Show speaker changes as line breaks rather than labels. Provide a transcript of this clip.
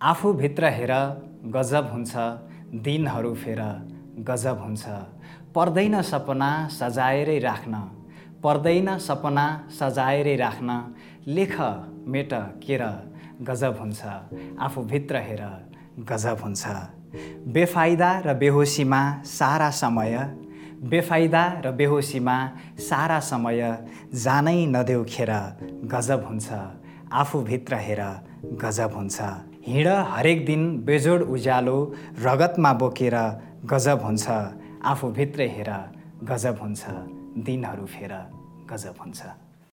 आफूभित्र हेर गजब हुन्छ। दिनहरू फेर गजब हुन्छ। पर्दैन सपना सजाएरै राख्न। पर्दैन सपना सजाएरै राख्न। लेख मेट केर गजब हुन्छ। आफूभित्र हेर गजब हुन्छ। बेफाइदा र बेहोसीमा सारा समय बेफाइदा र बेहोसीमा सारा समय जानै नदेऊ खेर गजब हुन्छ। आफूभित्र हेर गजब हुन्छ। हिँड हरेक दिन बेजोड उज्यालो रगतमा बोकेर गजब हुन्छ। आफूभित्रै हेर गजब हुन्छ। दिनहरू फेर गजब हुन्छ।